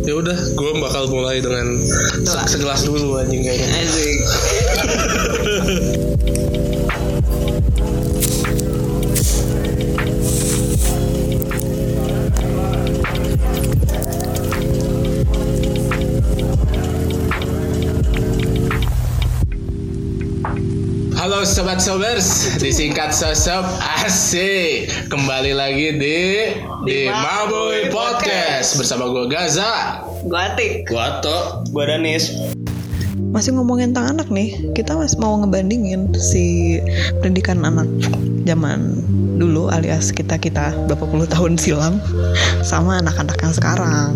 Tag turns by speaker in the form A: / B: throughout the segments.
A: Ya udah, gue bakal mulai dengan se- segelas dulu anjing kayaknya. sobat sobers, disingkat sosok asik. Kembali lagi di di
B: Di
A: Maboy
B: Maboy
A: Podcast bersama gue Gaza.
B: Gua atik.
A: Gue Ato.
C: Gua Danis.
D: masih ngomongin tentang anak nih kita masih mau ngebandingin si pendidikan anak zaman dulu alias kita kita berapa puluh tahun silam sama anak-anak yang sekarang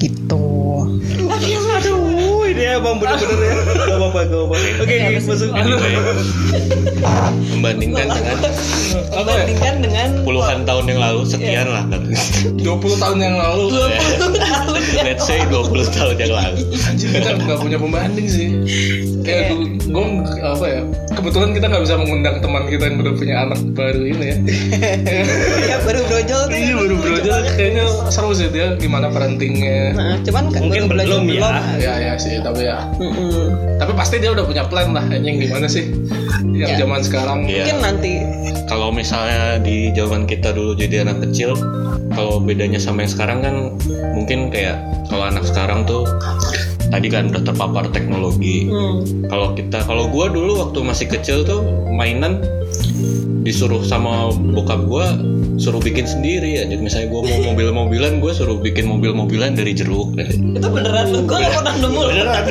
D: gitu
C: Aduh, ini emang bener-bener ya. Gak apa-apa, gak apa-apa. Oke, masuk.
E: membandingkan dengan
B: Bandingkan dengan
E: puluhan tahun yang lalu sekian lah kan
A: 20 tahun yang lalu.
B: tahun ya.
E: let's say 20 tahun yang lalu
A: Anjing kita nggak punya pembanding sih.
B: Iya.
A: Kayak gue apa ya? Kebetulan kita nggak bisa mengundang teman kita yang udah punya anak baru ini ya.
B: Ya baru brojol tuh.
A: Iya baru belajar kayaknya seru sih dia gimana parentingnya.
B: Nah, cuman kan
C: Mungkin
B: baru belajar
C: belum ya.
A: Ya ya sih tapi ya.
B: Mm-mm.
A: Tapi pasti dia udah punya plan lah. Anjing gimana sih? Yang
B: Ya.
A: zaman sekarang.
E: Iya.
B: Mungkin nanti
E: kalau misalnya di zaman kita dulu jadi anak kecil kalau bedanya sama yang sekarang kan mungkin kayak kalau anak sekarang tuh tadi kan udah terpapar teknologi
B: hmm,
E: kalau kita kalau gua dulu waktu masih kecil tuh mainan disuruh sama bokap gua suruh bikin sendiri aja misalnya gua mau mobil-mobilan gua suruh bikin mobil-mobilan dari jeruk
B: itu beneran lu. Gua gak pernah nemu.
E: beneran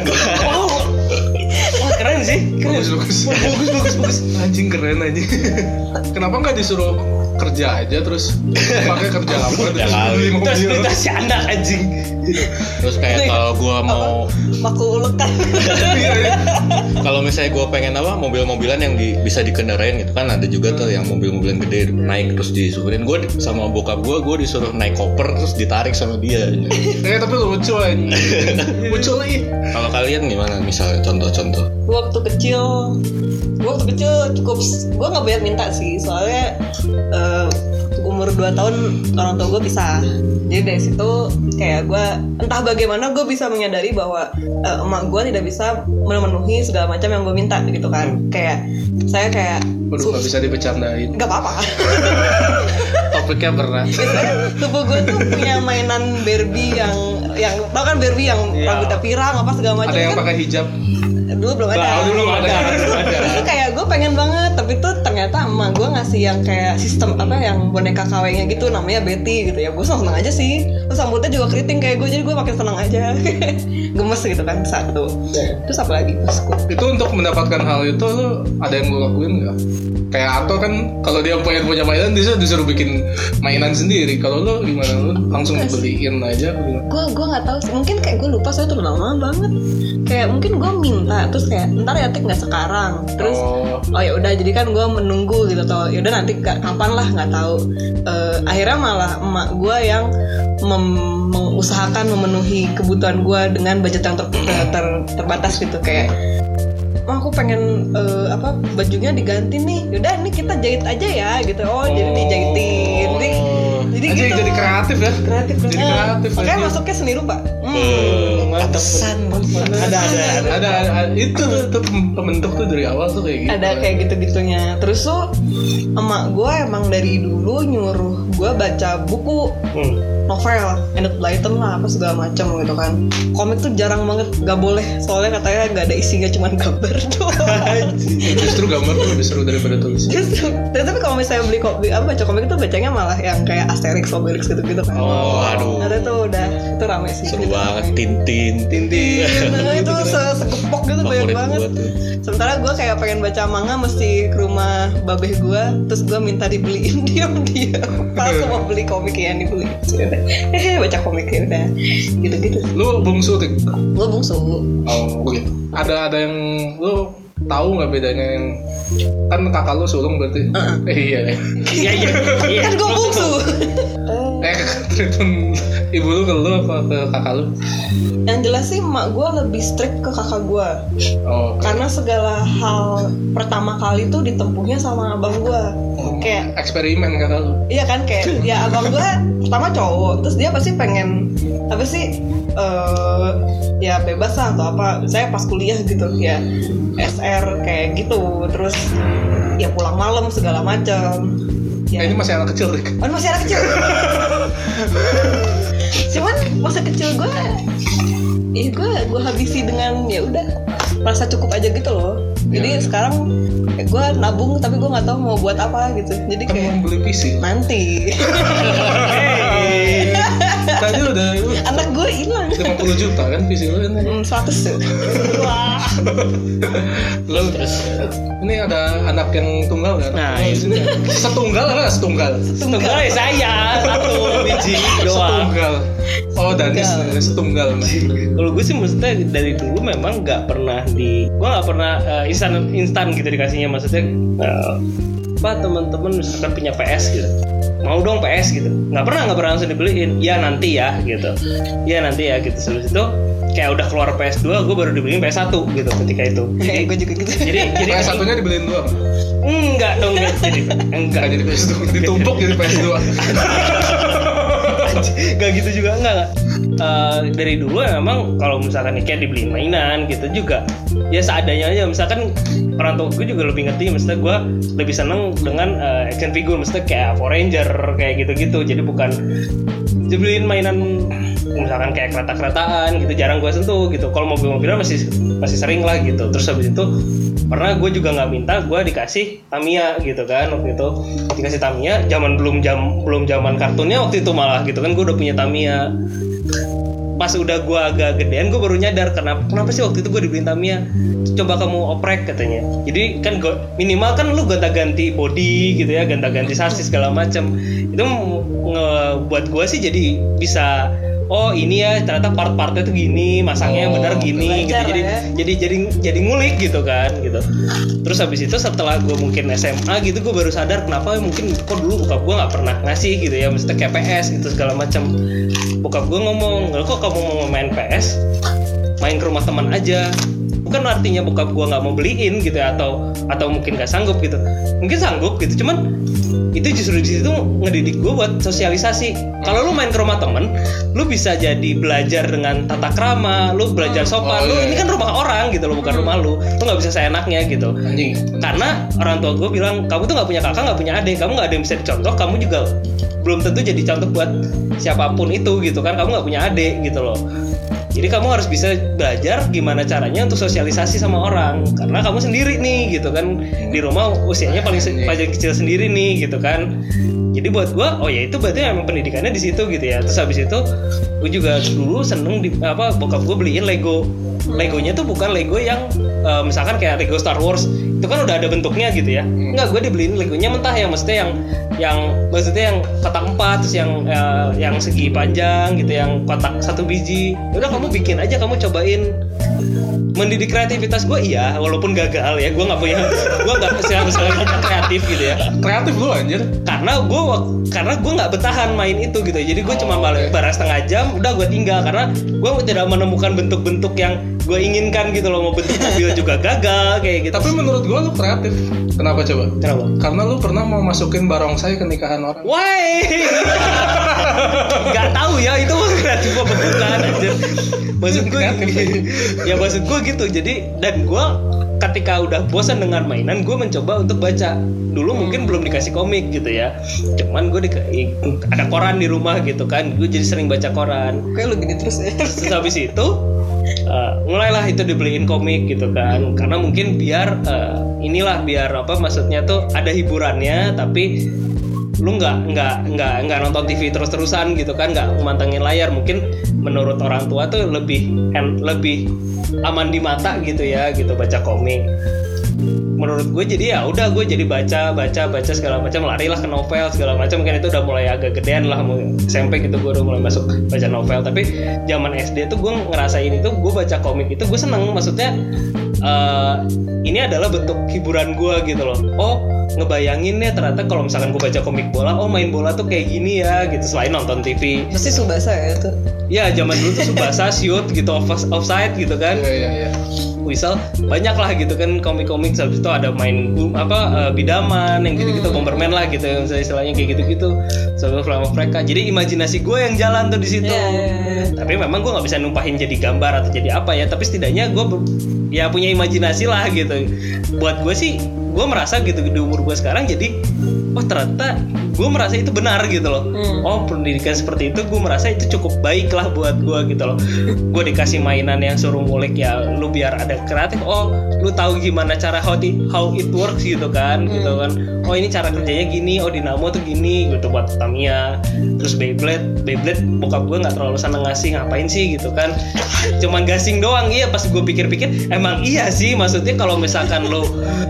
C: Wah, keren sih.
A: Bagus bagus. bagus bagus bagus. Anjing keren anjing. Kenapa nggak disuruh kerja aja terus pakai kerja apa terus beli
C: Terus
A: mobil.
C: dikasih anak anjing.
E: Terus kayak kalau gua mau
B: maku ulekan.
A: Iya, iya.
E: kalau misalnya gue pengen apa mobil-mobilan yang di- bisa dikendarain gitu kan ada juga tuh yang mobil-mobilan gede naik terus disuruhin gue sama bokap gue gue disuruh naik koper terus ditarik sama dia
A: Eh tapi lucu anjing. Lucu lagi.
E: kalau kalian gimana misalnya contoh-contoh
B: Gua waktu kecil gua waktu kecil cukup gua nggak banyak minta sih soalnya eh, umur 2 tahun orang tua gue bisa jadi dari situ kayak gue entah bagaimana gue bisa menyadari bahwa eh, emak gue tidak bisa memenuhi segala macam yang gue minta gitu kan kayak saya kayak
A: Waduh nggak bisa dibecandain.
B: nggak apa-apa
A: Topiknya berat.
B: Sepupu gue tuh punya mainan Barbie yang yang tau kan Barbie yang
C: Iya.
B: rambutnya pirang apa segala macam
A: Ada yang
B: kan
A: pakai hijab.
B: dulu belum ada.
A: Dulu belum ada.
B: Itu kayak gue pengen banget ternyata emak gue ngasih yang kayak sistem apa yang boneka KW-nya gitu namanya Betty gitu ya. Gue seneng aja sih. Terus rambutnya juga keriting kayak gue jadi gue makin seneng aja. Gemes gitu kan satu. Terus apa lagi? Gue
A: Itu untuk mendapatkan hal itu lu ada yang lu lakuin nggak? Kayak Ato kan kalau dia pengen punya mainan dia disuruh bikin mainan sendiri. Kalau lu gimana lu? Langsung dibeliin aja? apa gimana?
B: gue gue nggak tahu sih. Mungkin kayak gue lupa saya tuh lama banget. Kayak mungkin gue minta terus kayak ntar ya tik nggak sekarang. Terus
A: Oh,
B: oh ya udah jadi kan gue menunggu gitu atau ya udah nanti ka- kapan lah nggak tahu. Eh, akhirnya malah emak gue yang mem- mengusahakan memenuhi kebutuhan gue dengan budget yang ter- ter- ter- terbatas gitu. Kayak Oh, aku pengen eh, apa bajunya diganti nih. Yaudah, ini kita jahit aja ya gitu. Oh, jadi dijahitin. Jadi, jadi gitu.
A: jadi kreatif ya?
B: kreatif
A: Jadi kreatif,
B: Makanya masuknya seni rupa. Hmm.
E: pantesan.
C: Ada, ada, ada.
A: ada, itu tuh pembentuk tuh dari awal tuh kayak gitu.
B: Ada kayak gitu-gitunya. Terus tuh emak gue emang dari dulu nyuruh gue baca buku
C: Hmm.
B: novel Enid Blyton lah apa segala macam gitu kan. Komik tuh jarang banget gak boleh. Soalnya katanya nggak ada isinya cuma gambar doang.
A: Justru gambar tuh lebih seru daripada tulisan
B: justru. Tapi kalau misalnya beli komik apa baca komik tuh bacanya malah yang kayak Asterix Obelix gitu-gitu kan.
E: Oh aduh.
B: Ada tuh udah itu rame sih.
E: Seru
B: Gitu.
E: banget tintin.
A: Tintin.
B: Nah, itu se- segepok gitu banyak banget.
E: gua tuh.
B: Sementara gue kayak pengen baca manga mesti ke rumah babeh gue Terus gue minta dibeliin diam-diam. Pas aku mau beli komik yang dibeli baca komik ya udah. Gitu-gitu.
A: Lu bungsu tik?
B: Gue bungsu.
A: Oh begitu ada ada yang lu tahu nggak bedanya yang kan kakak lu sulung berarti? Eh, iya ya
C: Iya, iya, iya.
B: Kan gue bungsu
A: eh treatment ibu lu ke lu apa ke kakak lu?
B: Yang jelas sih emak gue lebih strict ke kakak gue
A: oh
B: Karena segala hal pertama kali tuh ditempuhnya sama abang gue Kayak
A: eksperimen kakak lu.
B: Iya kan kayak ya abang gue pertama cowok terus dia pasti pengen apa sih eh ya bebas lah atau apa. Saya pas kuliah gitu ya SR kayak gitu. Terus ya pulang malam segala macam ya
A: ini masih anak kecil Rick
B: Oh, masih anak kecil. Cuman masa kecil gue, ya gue gue habisi dengan ya udah merasa cukup aja gitu loh. Jadi
A: Ya.
B: sekarang gue nabung tapi gue nggak tahu mau buat apa gitu. Jadi kayak
A: beli PC
B: nanti
A: tadi udah lu
B: anak gue hilang.
A: 50 juta kan PC lu kan
B: Hmm, 100 tuh. Wah.
A: lu ini ada anak yang tunggal kan
C: Nah,
A: sini. setunggal apa setunggal
C: Tunggal ya saya satu biji doang.
A: setunggal oh Danis
B: Setunggal.
A: setunggal.
C: Kalau gue sih maksudnya dari dulu memang nggak pernah di, gue nggak pernah eh, instan instan gitu dikasihnya maksudnya eh, apa teman-teman misalkan punya PS gitu, mau dong PS gitu, nggak pernah nggak pernah langsung dibeliin, ya nanti ya gitu, ya nanti ya gitu. Sebelum itu kayak udah keluar PS2 gue baru dibeliin PS1 gitu ketika itu. Jadi
B: gue juga gitu.
C: jadi jadi
A: PS satunya dibeliin dua
C: enggak dong enggak jadi enggak.
A: Enggak jadi PS2 ditumpuk jadi PS2
C: Gak gitu juga enggak, enggak. Eh, dari dulu ya memang kalau misalkan kayak dibeliin mainan gitu juga ya seadanya aja misalkan orang tua gue juga lebih ngerti maksudnya gue lebih seneng dengan eh, action figure maksudnya kayak Power Ranger kayak gitu-gitu jadi bukan dibeliin mainan misalkan kayak kereta-keretaan gitu jarang gue sentuh gitu. Kalau mobil-mobilan masih masih sering lah gitu. Terus habis itu pernah gue juga nggak minta gue dikasih Tamiya gitu kan waktu itu. Dikasih Tamiya zaman belum jam belum zaman kartunnya waktu itu malah gitu kan gue udah punya Tamiya pas udah gue agak gedean gue baru nyadar kenapa kenapa sih waktu itu gue dibeliin Tamiya? Coba kamu oprek katanya. Jadi kan go- minimal kan lu gonta ganti body gitu ya gonta ganti sasis segala macam itu ngebuat gue sih jadi bisa oh ini ya ternyata part-partnya tuh gini masangnya
A: Oh,
C: benar gini gitu. Jadi
B: ya.
C: jadi jadi jadi ngulik gitu kan gitu. Terus habis itu setelah gue mungkin SMA gitu gue baru sadar kenapa mungkin kok dulu bokap gue nggak pernah ngasih gitu ya mesti kayak PS gitu segala macam bokap gue ngomong "Lah, kok kamu mau main PS main ke rumah teman aja bukan artinya bokap gue nggak mau beliin gitu ya atau atau mungkin nggak sanggup gitu. Mungkin sanggup gitu cuman itu justru di situ ngedidik gue buat sosialisasi. Kalau lu main ke rumah temen lu bisa jadi belajar dengan tata krama lu belajar sopan
A: Oh,
C: lu
A: iya,
C: ini
A: iya.
C: kan rumah orang gitu lo bukan rumah lu. Lu nggak bisa seenaknya gitu.
A: Anjing.
C: Karena orang tua gue bilang kamu tuh nggak punya kakak nggak punya adik. Kamu nggak ada yang bisa dicontoh kamu juga belum tentu jadi contoh buat siapa pun itu gitu kan. Kamu nggak punya adik gitu loh jadi kamu harus bisa belajar gimana caranya untuk sosialisasi sama orang. Karena kamu sendiri nih gitu kan. Di rumah usianya paling se- paling kecil sendiri nih gitu kan. Jadi buat gue oh ya itu berarti emang pendidikannya di situ gitu ya. Terus habis itu gue juga dulu seneng di apa bokap gue beliin Lego. Legonya tuh bukan Lego yang eh, misalkan kayak Lego Star Wars itu kan udah ada bentuknya gitu ya. Enggak gue dibeliin Legonya mentah yang maksudnya yang yang maksudnya yang kotak empat terus yang eh, yang segi panjang gitu yang kotak satu biji. Ya udah kamu bikin aja kamu cobain mendidik kreativitas gue iya walaupun gagal ya. Gue nggak punya gue nggak misalnya misalnya kreatif gitu ya.
A: Kreatif lu anjir.
C: Karena gue karena gue nggak bertahan main itu gitu. Jadi gue cuma balik baras setengah jam udah gue tinggal. Karena gue tidak menemukan bentuk-bentuk yang gue inginkan gitu loh. Mau bentuk mobil juga gagal kayak gitu.
A: Tapi menurut gua lu kreatif. Kenapa coba?
C: Kenapa?
A: Karena lu pernah mau masukin barongsai ke nikahan orang.
C: Why? Gak tahu ya itu kreatif apa bukan aja. Maksud gue ya maksud gue gitu. Jadi dan gue ketika udah bosan dengan mainan gue mencoba untuk baca. Dulu mungkin belum dikasih komik gitu ya. Cuman gue ada koran di rumah gitu kan. Gue jadi sering baca koran.
B: Kayak lu gini terus ya.
C: terus habis itu uh, mulailah itu dibeliin komik gitu kan. Karena mungkin biar uh, inilah biar apa maksudnya tuh ada hiburannya tapi lu nggak nggak nggak nggak nonton TV terus-terusan gitu kan nggak mantengin layar. Mungkin menurut orang tua tuh lebih lebih aman di mata gitu ya gitu baca komik menurut gue jadi ya udah gue jadi baca baca baca segala macam larilah ke novel segala macam. Kan itu udah mulai agak gedean lah SMP gitu gue udah mulai masuk baca novel. Tapi zaman SD tuh gue ngerasain itu gue baca komik itu gue seneng. Maksudnya eh, ini adalah bentuk hiburan gue gitu loh. Oh ngebayangin ya ternyata kalau misalkan gue baca komik bola oh main bola tuh kayak gini ya gitu. Selain nonton TV
B: Pasti Subasa ya itu.
C: ya zaman dulu tuh Subasa shoot gitu off offside gitu kan.
A: Iya iya iya.
C: Whistle banyak lah gitu kan komik-komik habis itu ada main apa eh, bidaman yang gitu-gitu bomberman lah gitu yang istilahnya kayak gitu-gitu. Sama sama mereka jadi imajinasi gue yang jalan tuh di situ.
B: Iya, iya, iya.
C: tapi memang gue nggak bisa numpahin jadi gambar atau jadi apa ya. Tapi setidaknya gue ya punya imajinasi lah gitu. Buat gue sih gue merasa gitu di umur gue sekarang jadi oh ternyata gue merasa itu benar gitu loh.
B: Hmm.
C: oh pendidikan seperti itu gue merasa itu cukup baik lah buat gue gitu loh. Gue dikasih mainan yang suruh ngulik ya lu biar ada kreatif. Oh lu tahu gimana cara how it, how it works gitu kan gitu kan. Oh ini cara kerjanya gini oh dinamo tuh gini gitu buat Tamiya. Terus Beyblade Beyblade bokap gue nggak terlalu seneng ngasih ngapain sih? gitu kan. Cuman gasing doang iya pas gue pikir-pikir emang iya sih maksudnya kalau misalkan lo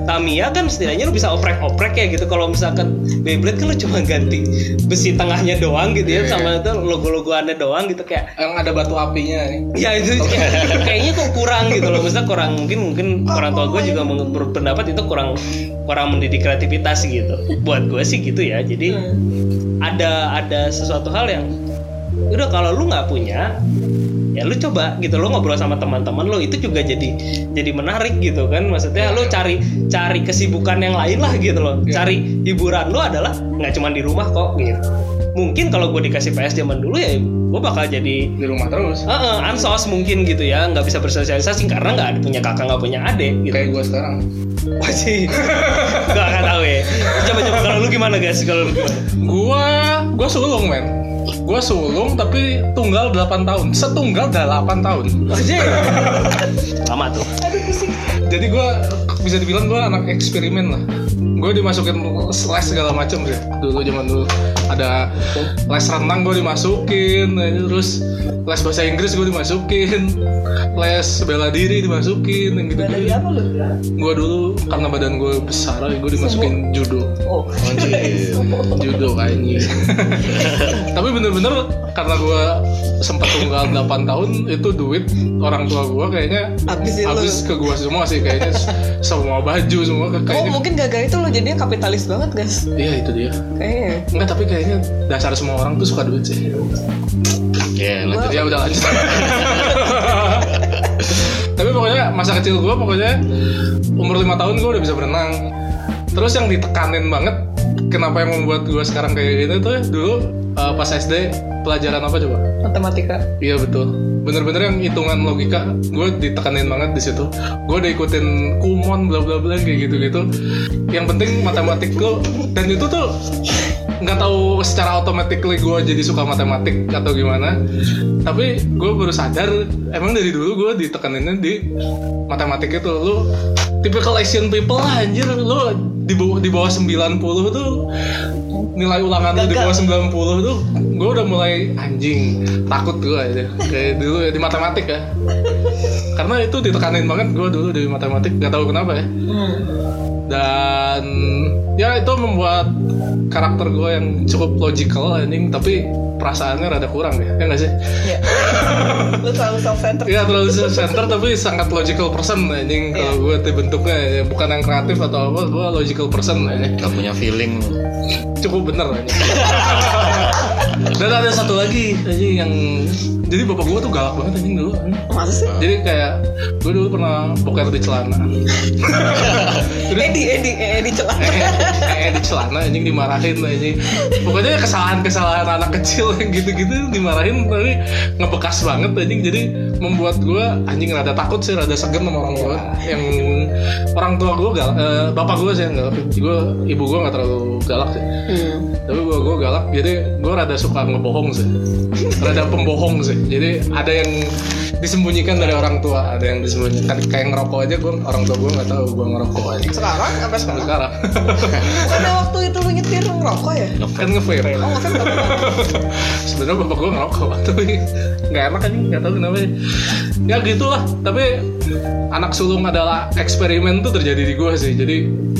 C: Tamiya kan setidaknya lo bisa oprek-oprek ya gitu. Kalau misalkan Beyblade kan lo cuma ganti besi tengahnya doang gitu ya
A: Iya,
C: sama itu logo-logoannya doang gitu kayak
A: Yang ada batu apinya
C: ya itu kayak- kayaknya kok kurang gitu loh. Maksudnya kurang mungkin mungkin orang tua gue juga berpendapat itu kurang kurang mendidik kreativitas gitu. Buat gue sih gitu ya. Jadi ada ada sesuatu hal yang udah kalau lu nggak punya ya lu coba gitu lu ngobrol sama teman-teman lu itu juga jadi jadi menarik gitu kan. Maksudnya lu cari cari kesibukan yang lain lah gitu loh.
A: Iya.
C: cari hiburan lu adalah nggak cuma di rumah kok gitu. Mungkin kalau gue dikasih PS zaman dulu ya gue bakal jadi
A: Di rumah terus.
C: Heeh, ansos mungkin gitu ya. Nggak bisa bersosialisasi karena nggak ada punya kakak nggak punya adik gitu.
A: Kayak gue sekarang.
C: wah sih. Nggak tahu ya. Coba coba kalau lu gimana guys? Kalau lu
A: Gua gua sulung men. Gua sulung tapi tunggal 8 tahun. Setunggal 8 tahun.
C: lama tuh
A: Jadi gua bisa dibilang gua anak eksperimen lah. Gue dimasukin les segala macam sih. Dulu zaman dulu ada les renang gue dimasukin, terus les bahasa Inggris gue dimasukin, les bela diri dimasukin, yang gitu
B: Dari apa lu?
A: Gue dulu karena badan gue besar, gue dimasukin judo.
B: Oh.
E: Anjir.
A: judo kayaknya tapi bener-bener karena gue sempat tunggal 8 tahun itu duit orang tua gue kayaknya
B: Habis
A: habis ke gue semua sih kayaknya semua baju semua
B: Oh
A: kayaknya
B: mungkin gagal itu lo jadinya kapitalis banget guys.
A: iya itu dia
B: Kayaknya.
A: enggak tapi kayaknya dasar semua orang tuh suka duit sih
E: Ya, lanjut.
A: ya udah lanjut tapi pokoknya masa kecil gue pokoknya umur lima tahun gue udah bisa berenang terus yang ditekanin banget kenapa yang membuat gue sekarang kayak gitu tuh ya, dulu uh, pas SD pelajaran apa coba
B: Matematika.
A: Iya betul. Bener-bener yang hitungan logika, gue ditekanin banget di situ. Gue udah ikutin kumon bla bla bla kayak gitu-gitu. Yang penting matematik tuh dan itu tuh nggak tahu secara automatically gue jadi suka matematik atau gimana. Tapi gue baru sadar emang dari dulu gue ditekaninnya di matematik itu. Lu typical Asian people lah anjir. Lu di bawah di bawah 90 tuh nilai ulangan lu di bawah 90 tuh gue udah mulai anjing takut gue aja. Kayak dulu ya di matematik ya. Karena itu ditekanin banget gue dulu di matematik gak tahu kenapa ya.
B: Hmm.
A: Dan ya itu membuat karakter gue yang cukup logical anjing tapi perasaannya rada kurang ya ya nggak sih
B: Ya. lu selalu self centered.
A: Iya terlalu center tapi sangat logical person anjing kalau gue bentuknya ya, bukan yang kreatif atau apa gue logical person anjing
E: Gak punya feeling.
A: cukup bener anjing dan ada satu lagi anjing yang jadi bapak gue tuh galak banget anjing dulu anjing.
B: Masa sih?
A: jadi kayak gue dulu pernah boker di celana
B: Edi, Edi, Edi celana.
A: eh, eh, di celana anjing dimarahin anjing pokoknya kesalahan-kesalahan anak kecil yang gitu-gitu dimarahin tapi ngebekas banget anjing jadi membuat gue anjing rada takut sih rada segen sama orang tua yang orang tua gue gal eh, bapak gue sih yang galak gue ibu gue nggak terlalu galak sih
B: Hmm.
A: tapi gue gue galak jadi gue rada suka ngebohong sih. Rada pembohong sih. Jadi ada yang disembunyikan dari orang tua ada yang disembunyikan. Kayak ngerokok aja gue orang tua gue nggak tahu gue ngerokok aja.
B: Sekarang? Sampai
A: sampai
B: sekarang.
A: Sekarang
B: waktu itu lu nyetir ngerokok ya?
A: Kan ngevape
B: oh
A: sebenarnya bapak gue ngerokok tapi nggak enak kan nggak tahu kenapa. Ya gitulah tapi anak sulung adalah eksperimen tuh terjadi di gue sih. Jadi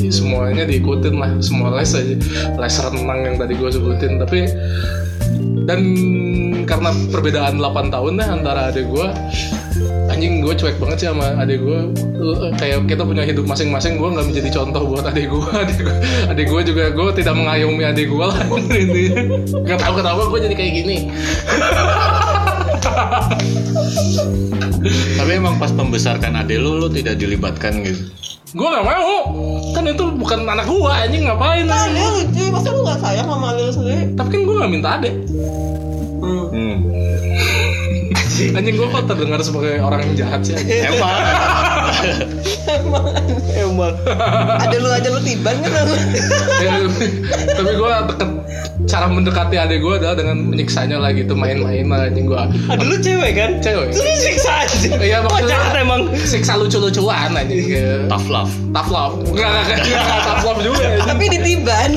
A: semuanya diikutin lah. Semua les aja. Les renang yang tadi gue sebutin. Tapi dan karena perbedaan 8 tahun deh antara adik gue anjing gue cuek banget sih sama adik gue kayak kita punya hidup masing-masing gue nggak menjadi contoh buat adik gue adik gue juga gue tidak mengayomi adik gue lah. Nggak tahu kenapa gue jadi kayak gini
E: Tapi emang pas membesarkan ade lu lu tidak dilibatkan gitu.
A: gue nggak mau kan itu bukan anak gue anjing ngapain
B: Nah,
A: anjing?
B: dia lucu, masa lu gak sayang sama Lil sendiri?
A: tapi kan gue nggak minta adik
B: Hmm.
E: Hmm.
A: Anjing gue kok terdengar sebagai orang yang jahat sih.
E: Emang
B: Emang
C: Emang.
B: ada lu aja lu tiban kan lu?
A: Ya, tapi gue deket cara mendekati adik gue adalah dengan menyiksanya lah gitu main-main lah anjing gue
C: Ada lu cewek kan?
A: Cewek.
C: Terus lu siksa aja.
A: Iya, maksudnya-
C: jahat emang.
A: siksa lucu-lucuan anjing kayak
E: tough love.
A: tough love enggak enggak enggak, tough love juga anjing.
B: Tapi ditiban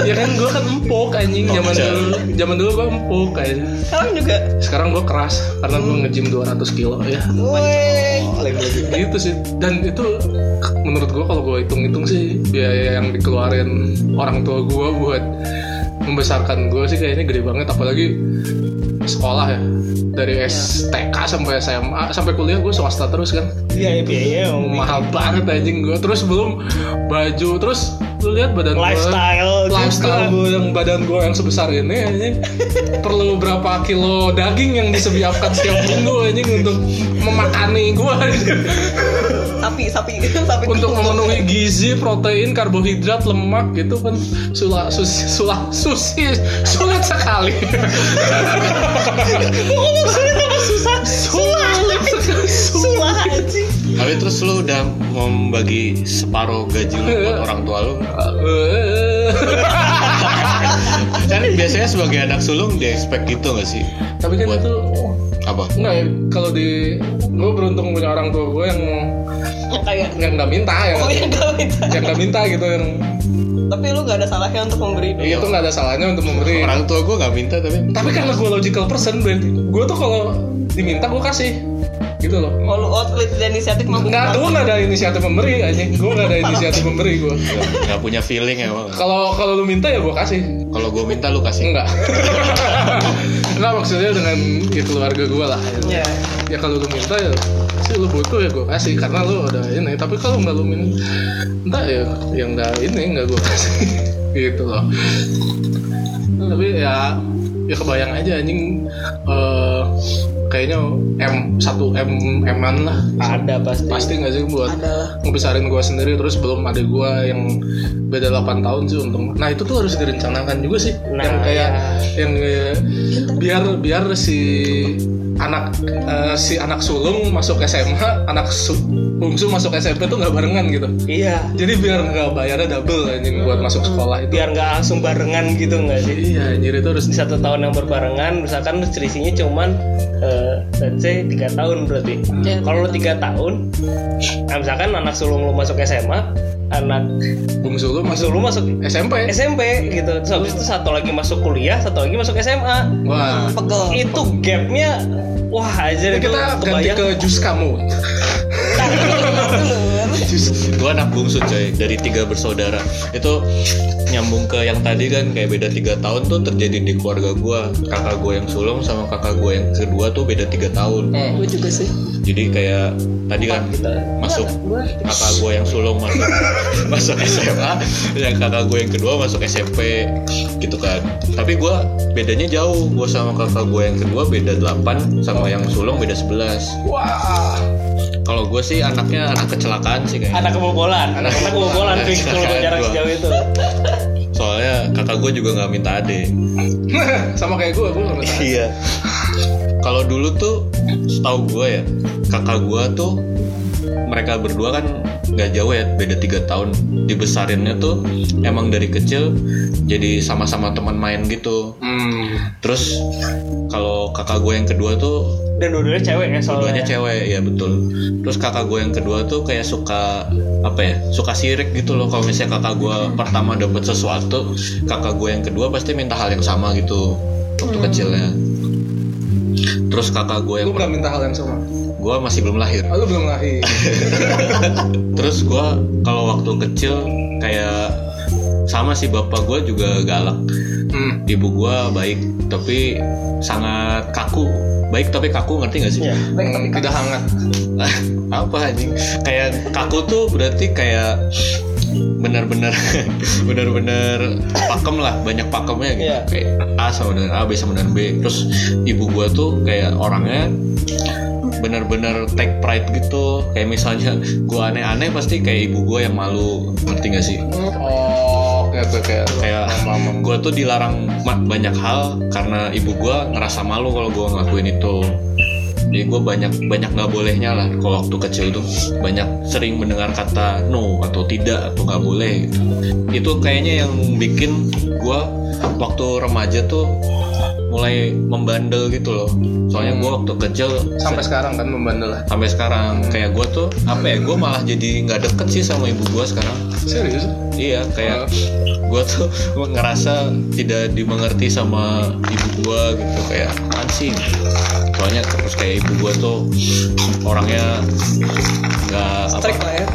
A: ya kan gue kan empuk anjing zaman
E: Iya.
A: dulu zaman dulu gue empuk anjing
B: Sekarang juga
A: sekarang gue keras karena gue nge-gym 200 kilo ya. Gitu sih. Dan itu menurut gue kalau gue hitung-hitung sih biaya yang dikeluarin orang tua gue buat membesarkan gue sih kayaknya gede banget. Apalagi sekolah ya. Dari STK sampai SMA sampai kuliah gue swasta terus kan.
C: Iya, biaya emang.
A: mahal banget anjing gue terus belum baju terus lu lihat badan gue
C: Lifestyle
A: lifestyle
C: juga.
A: gue yang badan gue yang sebesar ini anjing. Perlu berapa kilo daging yang disediakan setiap minggu anjing untuk memakani gue
B: sapi sapi sapi.
A: Untuk memenuhi gizi protein karbohidrat lemak gitu kan. Sulah susi sulah susi sulit sekali. Sulit sekali.
C: Susah? Anjing.
E: Tapi terus lu udah membagi separuh gaji lu buat orang tua lu. Kan biasanya sebagai anak sulung dia expect gitu gak sih?
A: tapi kan
E: Buat-
A: itu
E: Apa?
A: Enggak ya, kalau di gue beruntung punya orang tua gue yang
B: kayak
A: yang nggak minta yang
B: oh ya gak minta.
A: Yang nggak minta gitu yang
B: tapi lu gak ada salahnya untuk memberi.
A: Ya, itu nggak ada salahnya untuk memberi.
E: Orang tua gue gak minta tapi
A: tapi karena gue logical person berarti gue tuh kalau diminta gue kasih gitu loh.
B: Oh lu oh lu tidak inisiatif mau
A: nggak gue nggak ada inisiatif memberi aja gue nggak ada inisiatif memberi gue
E: gak punya feeling emang.
A: kalau kalau lu minta ya gue kasih.
E: Kalau gue minta lu kasih.
A: enggak enggak maksudnya dengan ya keluarga gue lah.
B: Ya
A: ya kalau lu minta ya sih lu butuh ya gue kasih karena lu udah ini. Tapi kalau nggak lu minta ya yang nggak ini nggak gue kasih. Gitu loh. Tapi ya ya kebayang aja anjing. Eh, kayaknya M 1 M M-an lah.
C: Ada pasti.
A: pasti nggak sih buat
B: ada
A: ngebesarin gue sendiri terus belum ada gue yang beda 8 tahun sih untung. Nah itu tuh harus direncanakan juga sih.
C: Nah,
A: yang kayak
C: ya.
A: yang kayak biar biar si anak eh, si anak sulung masuk SMA anak su bungsu masuk SMP tuh nggak barengan gitu
C: Iya.
A: jadi biar nggak bayarnya double anjing buat masuk sekolah itu
C: Biar nggak langsung barengan gitu nggak sih?
A: iya anjir itu harus
C: Di satu tahun yang berbarengan, misalkan selisihnya cuman eh, let's say tiga tahun berarti.
B: Ya.
C: Kalau lu tiga tahun, nah misalkan anak sulung lu masuk SMA, anak
A: bungsu lu masuk
C: sulung masuk
A: SMP
C: SMP gitu. Terus habis itu satu lagi masuk kuliah, satu lagi masuk SMA.
A: wah
B: pegel
C: Itu gapnya wah aja itu
A: kita ganti ke jus kamu
E: gue anak bungsu coy dari tiga bersaudara. Itu nyambung ke yang tadi kan kayak beda tiga tahun tuh terjadi di keluarga gue kakak gue yang sulung sama kakak gue yang kedua tuh beda tiga tahun.
A: Hmm.
B: gue juga sih.
E: Jadi kayak tadi kan masuk kakak gue yang sulung masuk masuk SMA yang kakak gue yang kedua masuk SMP gitu kan. Tapi gue bedanya jauh. Gue sama kakak gue yang kedua beda 8 sama yang sulung beda 11
A: wah
E: kalau gue sih anaknya anak kecelakaan sih kayaknya.
C: Anak kebobolan, anak kebobolan
E: Anak
C: fix kalau jarak sejauh itu.
E: soalnya kakak gue juga nggak minta adik
A: sama kayak gue gue nggak minta
E: iya. Kalau dulu tuh setahu gue ya kakak gue tuh mereka berdua kan nggak jauh ya beda tiga tahun. Dibesarinnya tuh emang dari kecil jadi sama-sama teman main gitu.
A: Hmm.
E: terus kalau kakak gue yang kedua tuh
C: dan dua-duanya cewek ya soalnya
E: Keduanya cewek ya betul. Terus kakak gue yang kedua tuh kayak suka apa ya? Suka sirik gitu loh. Kalau misalnya kakak gue pertama dapat sesuatu, kakak gue yang kedua pasti minta hal yang sama gitu waktu kecilnya. Terus kakak gue yang
A: Gue pernah minta hal yang sama.
E: gue masih belum lahir.
A: Oh, lu belum lahir.
E: Terus gue kalau waktu kecil kayak sama sih bapak gue juga galak.
A: Hmm.
E: Ibu gue baik tapi sangat kaku. Baik tapi kaku ngerti gak sih?
C: Iya.
A: Hmm, tidak hangat.
E: apa anjing kayak kaku tuh berarti kayak benar-benar benar-benar pakem lah banyak pakemnya gitu
C: Iya.
E: kayak A sama dengan A B sama dengan B terus ibu gua tuh kayak orangnya benar-benar take pride gitu kayak misalnya gua aneh-aneh pasti kayak ibu gua yang malu ngerti gak sih
A: Oh, oke oke oke.
E: kayak
A: paham.
E: gue tuh dilarang banyak hal karena ibu gue ngerasa malu kalau gue ngelakuin itu jadi gue banyak banyak nggak bolehnya lah kalau waktu kecil tuh banyak sering mendengar kata no atau tidak atau nggak boleh gitu. itu kayaknya yang bikin gue waktu remaja tuh mulai membandel gitu loh soalnya gue waktu kecil
A: Sampai sekarang kan membandel lah.
E: sampai sekarang kayak gue tuh apa ya gue malah jadi nggak deket sih sama ibu gue sekarang
A: Serius?
E: Iya, kayak gue tuh ngerasa tidak dimengerti sama ibu gue gitu kayak sih? Soalnya terus kayak ibu gue tuh orangnya nggak apa?
B: Lah ya.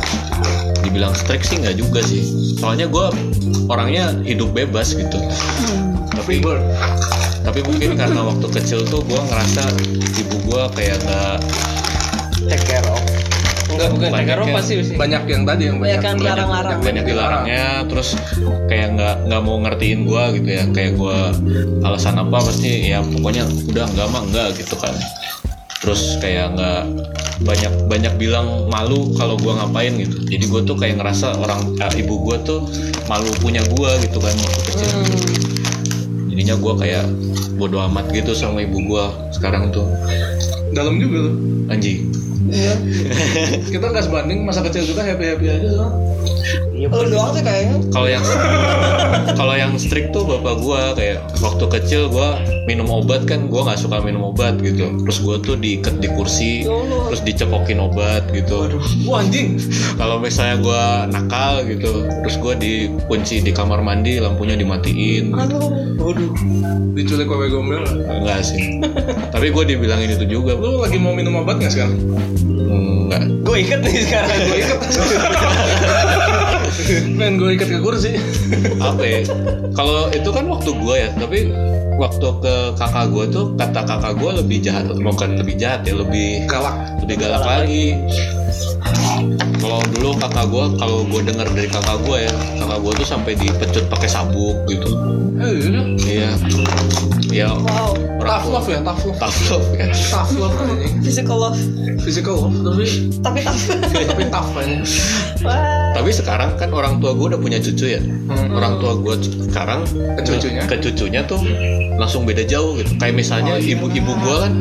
E: Dibilang strict sih nggak juga sih. Soalnya gue orangnya hidup bebas gitu. Tapi tapi mungkin karena waktu kecil tuh gue ngerasa ibu gue kayak nggak
C: take care of. Enggak bukan take care of
E: Banyak
C: pasti sih
A: Banyak yang tadi yang
B: Banyak
A: banyak.
B: yang dilarang-larang.
E: banyak dilarangnya terus kayak nggak nggak mau ngertiin gue gitu ya. Kayak gue alasan apa pasti ya pokoknya udah nggak mah nggak gitu kan. Terus kayak nggak banyak banyak bilang malu kalau gue ngapain gitu. Jadi gue tuh kayak ngerasa orang eh, ibu gue tuh malu punya gue gitu kan waktu kecil jadinya gue kayak bodoh amat gitu sama ibu gue sekarang tuh
A: Dalam juga loh.
E: anjing
B: Iya.
A: Kita nggak sebanding masa kecil kita happy happy aja. loh.
C: iya
B: Lu doang sih kayaknya.
E: kalau yang kalau yang strict tuh bapak gua kayak waktu kecil gua minum obat kan gua nggak suka minum obat gitu terus gua tuh diikat di kursi
B: Ya
E: terus dicepokin obat gitu
A: Wah anjing.
E: kalau misalnya gua nakal gitu terus gua dikunci di kamar mandi lampunya dimatiin
A: Waduh. Diculik wewe gombel.
E: enggak sih tapi gua dibilangin itu juga
A: Lu lagi mau minum obat nggak sekarang?
E: Enggak
C: gue ikat nih sekarang
A: Gue ikat. Men gue ikat ke kursi.
E: apa ya kalau itu kan waktu gua ya tapi waktu ke kakak gua tuh kata kakak gua lebih jahat bukan lebih jahat ya lebih
A: Galak.
E: lebih galak lagi kalau dulu kakak gue kalau gue dengar dari kakak gue ya kakak gue tuh sampai dipecut pakai sabuk gitu
A: Eh,
E: iya ya
B: Wow.
E: orang
A: tough
E: tua
A: love ya, tough love.
E: tough love ya
A: Tough love anjing.
B: Physical love.
A: Physical love tapi
B: Tapi tough.
A: tapi tough.
B: Wah.
E: tapi sekarang kan orang tua gue udah punya cucu ya
A: Hmm.
E: orang tua gue sekarang
A: Ke cucunya?
E: ke cucunya tuh langsung beda jauh gitu kayak misalnya
A: Oh, iya.
E: ibu-ibu gue kan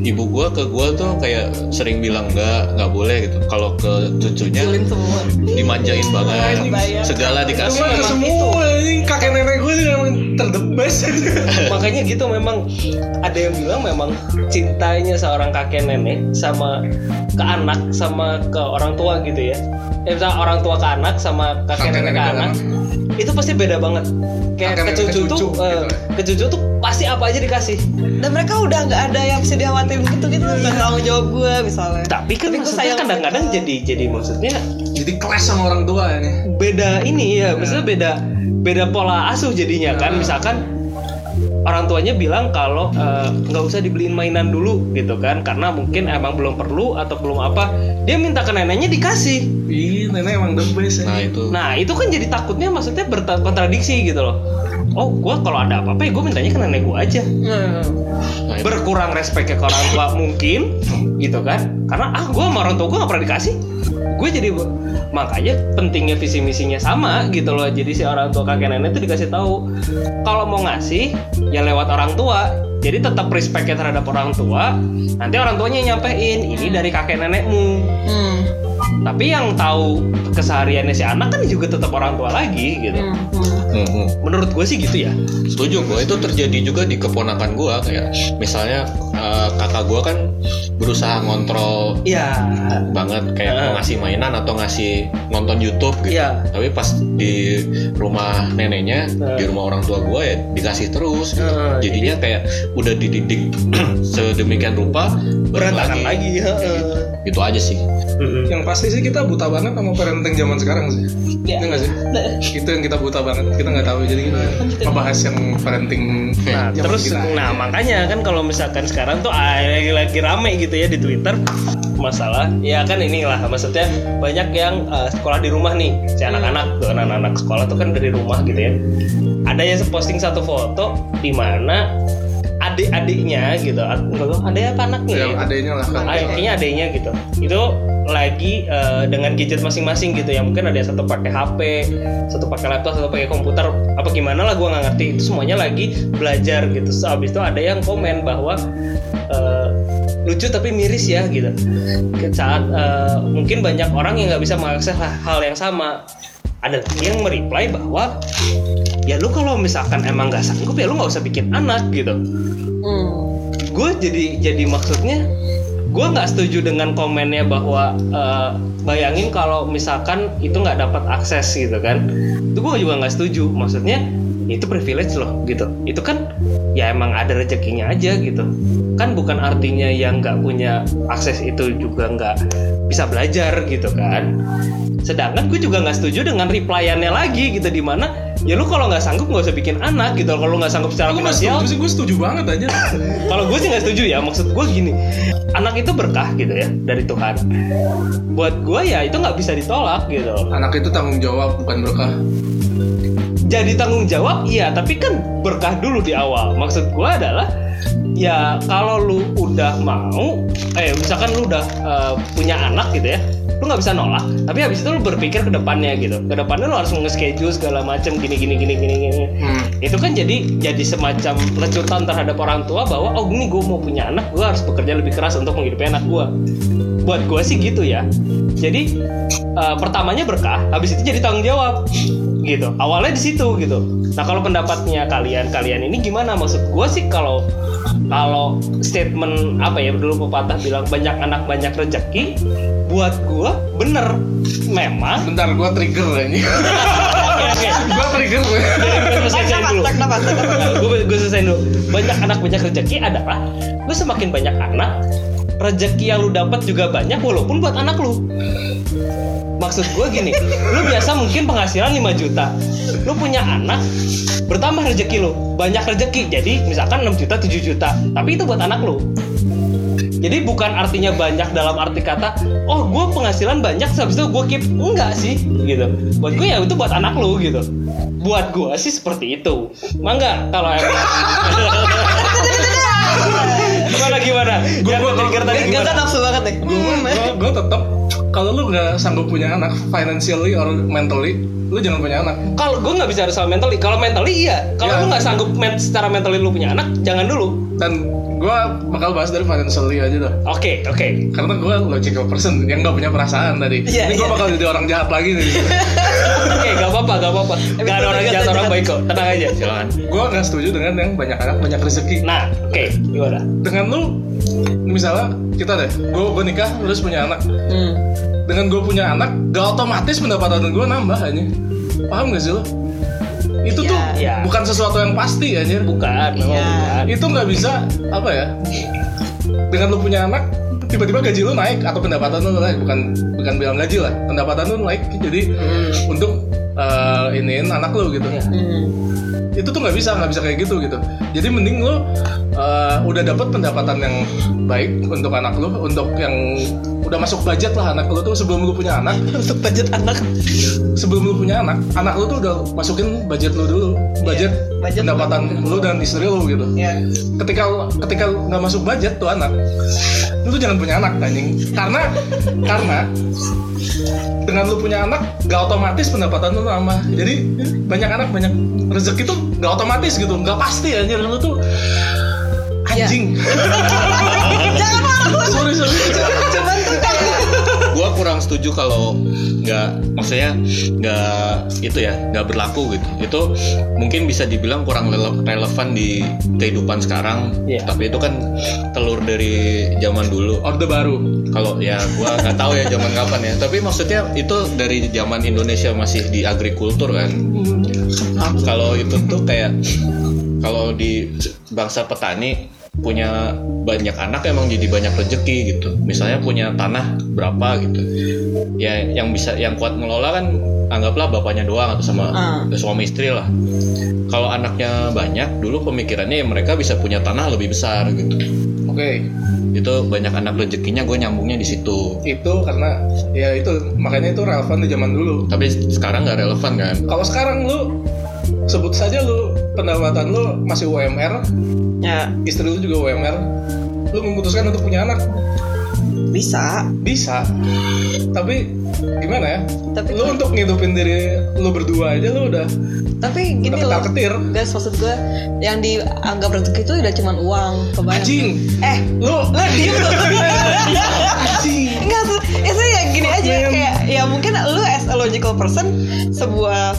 E: ibu gue ke gue tuh kayak sering bilang nggak nggak boleh gitu kalau ke cucunya dimanjain banget.
B: Bayang.
E: segala dikasih.
A: Cuma ke semua. anjing kakek nenek gue tuh emang terdebes.
C: makanya gitu memang ada yang bilang memang cintanya seorang kakek nenek sama ke anak sama ke orang tua gitu ya. Eh misalnya orang tua ke anak sama kakek,
A: Kakek
C: nenek
A: nenek ke
C: anak itu pasti beda banget kayak
A: Kakek
C: ke
A: nenek ke
C: cucu tuh eh,
A: gitu.
C: ke cucu tuh pasti apa aja dikasih
B: Dan mereka udah nggak ada yang bisa dikhawatirin gitu gitu tentang tanggung jawab gue misalnya.
C: tapi kan
B: Tapi
C: maksudnya kadang-kadang jadi jadi maksudnya
A: Jadi kelas sama orang tua ini.
C: beda ini ya maksudnya beda beda pola asuh jadinya kan
A: Hmm.
C: misalkan orang tuanya bilang kalau eh, nggak usah dibeliin mainan dulu gitu kan karena mungkin emang belum perlu atau belum apa dia minta ke neneknya dikasih.
A: Ih, nenek emang the best
E: nah
A: ya.
E: itu.
C: Nah itu kan jadi takutnya maksudnya berkontradiksi gitu loh. Oh gua kalau ada apa-apa ya gue mintanya ke nenek gua aja.
B: Hmm.
E: nah
C: berkurang respeknya ke orang tua mungkin gitu kan. Karena ah gue sama orang tua gue gak pernah dikasih. Gue jadi makanya pentingnya visi misinya sama gitu loh. Jadi si orang tua kakek nenek itu dikasih tahu. Kalau mau ngasih ya lewat orang tua jadi tetap respectnya terhadap orang tua nanti orang tuanya nyampein ini dari kakek nenekmu
B: Hmm.
C: tapi yang tahu kesehariannya si anak kan juga tetap orang tua lagi gitu
B: Hmm. Hmm.
E: Hmm, hmm.
C: menurut gue sih gitu ya
E: setuju gue itu terjadi juga di keponakan gue kayak misalnya eh, kakak gue kan berusaha ngontrol
C: Iya.
E: banget kayak
C: Heeh.
E: ngasih mainan atau ngasih nonton YouTube gitu.
C: Iya.
E: Tapi pas di rumah neneknya,
C: Heeh.
E: di rumah orang tua gue ya dikasih terus. gitu.
C: Heeh,
E: Jadinya kayak udah dididik sedemikian rupa
C: Berantakan lagi. heeh.
E: Itu aja sih.
A: Yang pasti sih kita buta banget sama parenting zaman sekarang sih. Nggak sih? Itu yang kita buta banget. Kita nggak tahu. Jadi kita ngebahas yang parenting
C: Nah,
A: zaman
C: terus
A: kita.
C: nah makanya kan kalau misalkan sekarang tuh ah, lagi lagi rame gitu ya di Twitter masalah ya kan inilah maksudnya banyak yang uh, sekolah di rumah nih si anak-anak tuh anak-anak sekolah tuh kan dari rumah gitu ya ada yang posting satu foto di mana adik-adiknya gitu. Ada apa anaknya
A: yang
C: ya?
A: adanya lah kan.
C: Ah, kayaknya adanya gitu. Itu lagi eh, dengan gadget masing-masing gitu ya. Mungkin ada yang satu pakai HP satu pakai laptop satu pakai komputer. Apa gimana lah gue nggak ngerti. Itu semuanya lagi belajar gitu. So, abis itu ada yang komen bahwa eh, lucu tapi miris ya gitu. Saat eh, mungkin banyak orang yang nggak bisa mengakses hal yang sama ada lagi yang mereply bahwa ya lu kalau misalkan emang nggak sanggup ya lu nggak usah bikin anak gitu.
B: Hmm.
C: gue jadi jadi maksudnya gue nggak setuju dengan komennya bahwa eh, bayangin kalau misalkan itu nggak dapat akses gitu kan. Itu gue juga nggak setuju. Maksudnya itu privilege loh gitu. Itu kan ya emang ada rezekinya aja gitu. Kan bukan artinya yang nggak punya akses itu juga nggak bisa belajar gitu kan sedangkan gue juga nggak setuju dengan replyannya lagi gitu di mana ya lu kalau nggak sanggup nggak usah bikin anak gitu kalau lu nggak sanggup secara
A: Lu
C: finansial
A: setuju sih? Gue setuju banget aja.
C: kalau gue sih nggak setuju ya maksud gue gini anak itu berkah gitu ya dari Tuhan buat gue ya itu nggak bisa ditolak gitu
A: Anak itu tanggung jawab bukan berkah.
C: jadi tanggung jawab iya tapi kan berkah dulu di awal maksud gue adalah ya kalau lu udah mau eh misalkan lu udah eh, punya anak gitu ya lu nggak bisa nolak. Tapi habis itu lu berpikir ke depannya gitu. Ke depannya lu harus nge-schedule segala macam gini gini gini gini gini.
A: Hmm.
C: itu kan jadi jadi semacam lecutan terhadap orang tua bahwa oh ini gue mau punya anak gue harus bekerja lebih keras untuk menghidupi anak gue buat gue sih gitu ya. Jadi eh, pertamanya berkah habis itu jadi tanggung jawab gitu. Awalnya di situ gitu. Nah kalau pendapatnya kalian kalian ini gimana? Maksud gue sih kalau kalau statement apa ya dulu pepatah bilang banyak anak banyak rezeki buat gue bener. Memang.
A: Bentar, gue trigger ini. gue trigger gue.
C: gue selesaiin dulu. gue gue selesaiin dulu. Banyak anak banyak rezeki adalah lu semakin banyak anak rezeki yang lu dapat juga banyak walaupun buat anak lu. Maksud gue gini lu biasa mungkin penghasilan 5 juta. Lu punya anak bertambah rezeki lu. Banyak rezeki. Jadi misalkan 6 juta 7 juta. Tapi itu buat anak lu. Jadi bukan artinya banyak dalam arti kata oh gue penghasilan banyak habis itu gue keep. Enggak sih gitu. Buat gue ya itu buat anak lu gitu. Buat gue sih seperti itu. Mangga kalau emang gimana gimana yang
A: gua-
C: trigger tadi
B: Gak
C: gimana
B: nafsu banget deh.
A: gue gue gue tetap kalau lu nggak sanggup punya anak financially or mentally lu jangan punya anak.
C: Kalau gue nggak bisa soal mentally kalau mentally iya. Kalau
A: Ya.
C: lu nggak sanggup men- secara mentally lu punya anak jangan dulu.
A: Dan gue bakal bahas dari financially aja dah.
C: Oke oke.
A: Karena gue logical person yang nggak punya perasaan tadi.
B: Iya,
A: ini gue
B: iya.
A: bakal jadi orang jahat lagi nih.
C: Oke gak apa-apa gak apa-apa. Gak ada orang jahat orang baik kok. Tenang aja.
E: Silakan.
A: gue nggak setuju dengan yang banyak anak banyak rezeki.
C: Nah oke gimana?
A: Dengan lu misalnya kita deh gue gue nikah terus punya anak.
B: Hmm.
A: dengan gue punya anak gak otomatis pendapatan gue nambah aja paham gak sih lo? Itu tuh
C: Iya.
A: bukan sesuatu yang pasti anjir.
C: Bukan memang
B: Iya.
C: bukan.
A: Itu nggak bisa apa ya dengan lu punya anak tiba-tiba gaji lu naik atau pendapatan lu naik. Bukan bukan bilang gaji lah pendapatan lu naik. Jadi untuk eh, iniin anak lu gitu.
B: Hmm.
A: Itu tuh nggak bisa nggak bisa kayak gitu gitu. Jadi mending lu eh, udah dapat pendapatan yang baik untuk anak lu untuk yang udah masuk budget lah anak lu tuh sebelum lu punya anak.
B: Untuk budget anak.
A: sebelum lu punya anak anak lu tuh udah masukin budget lu dulu. Budget,
B: budget
A: pendapatan lu dan istri lu gitu.
B: Ya.
A: ketika ketika nggak masuk budget tuh anak lu tuh jangan punya anak anjing. Karena karena dengan lu punya anak gak otomatis pendapatan lu nambah. Jadi banyak anak banyak rezeki tuh gak otomatis gitu. Gak pasti anjir. Lu tuh anjing.
B: Jangan marah.
A: sorry sorry.
B: Cuman
E: Gua kurang setuju kalau nggak maksudnya nggak itu ya nggak berlaku gitu. Itu mungkin bisa dibilang kurang rele- relevan di kehidupan sekarang.
C: Iya.
E: tapi itu kan telur dari zaman dulu.
A: Orde baru.
E: Kalau ya gua nggak tahu ya zaman kapan ya. Tapi maksudnya itu dari zaman Indonesia masih di agrikultur kan. Kalau itu tuh kayak kalau di bangsa petani punya banyak anak emang jadi banyak rezeki gitu. Misalnya punya tanah berapa gitu. Ya yang bisa yang kuat ngelola kan anggaplah bapaknya doang atau sama
B: Ah.
E: suami istri lah. Kalau anaknya banyak dulu pemikirannya ya mereka bisa punya tanah lebih besar gitu.
A: Oke.
E: Itu banyak anak rezekinya gue nyambungnya di situ.
A: Itu karena ya itu makanya itu relevan di zaman dulu.
E: Tapi sekarang nggak relevan kan?
A: Kalau sekarang lu sebut saja lu pendapatan lu masih UMR
B: ya.
A: Istri lu juga UMR lu memutuskan untuk punya anak?
B: Bisa.
A: Bisa. Tapi gimana ya?
B: Tapi
A: lu untuk ngidupin diri lu berdua aja lu udah
B: tapi gini
A: udah
B: loh.
A: ketar ketir
B: guys maksud gue yang dianggap rezeki itu udah cuman uang kebayang
A: anjing.
B: Eh
A: lu
B: lah diem
A: anjing.
B: Enggak, itu ya gini aja kayak ya mungkin lu as a logical person sebuah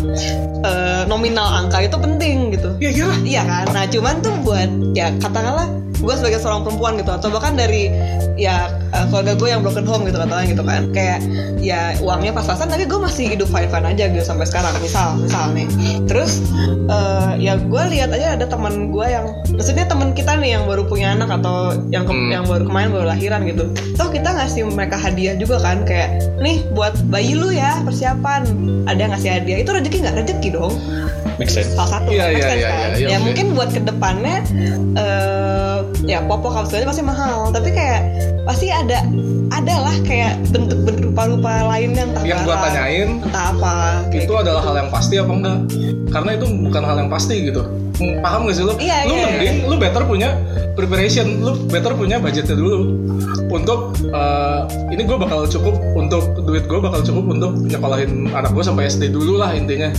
B: eh, nominal angka itu penting gitu.
A: ya kira
B: Iya kan. Nah cuman tuh buat ya katakanlah gue sebagai seorang perempuan gitu atau bahkan dari ya eh, keluarga gue yang broken home gitu katakan gitu kan kayak ya uangnya pas-pasan tapi gue masih hidup fine fine aja gitu sampai sekarang misal misal nih terus eh, ya gue lihat aja ada teman gue yang maksudnya teman kita nih yang baru punya anak atau yang ke-
A: Hmm.
B: yang baru kemarin baru lahiran gitu toh kita ngasih mereka hadiah juga kan kayak nih buat bayi lu ya persiapan. Ada yang ngasih hadiah? Itu rezeki nggak? Rezeki dong.
E: Make sense.
B: Salah satu
A: Iya,
B: make
A: iya,
B: sense
A: iya,
B: kan?
A: iya, iya,
B: ya mungkin buat ke depannya eh ya popok segala pasti mahal. Tapi kayak pasti ada ada lah kayak bentuk-bentuk rupa-rupa lainnya entah
A: yang gua
B: barang,
A: tanyain
B: entah apa
A: itu adalah hal yang pasti apa enggak? Karena itu bukan hal yang pasti gitu. Hmm, paham gak sih lu?
B: Iya,
A: lu
B: iya,
A: mending lu better punya preparation lu better punya budgetnya dulu untuk eh, ini gue bakal cukup untuk duit gue bakal cukup untuk nyekolahin anak gue sampai SD dulu lah intinya.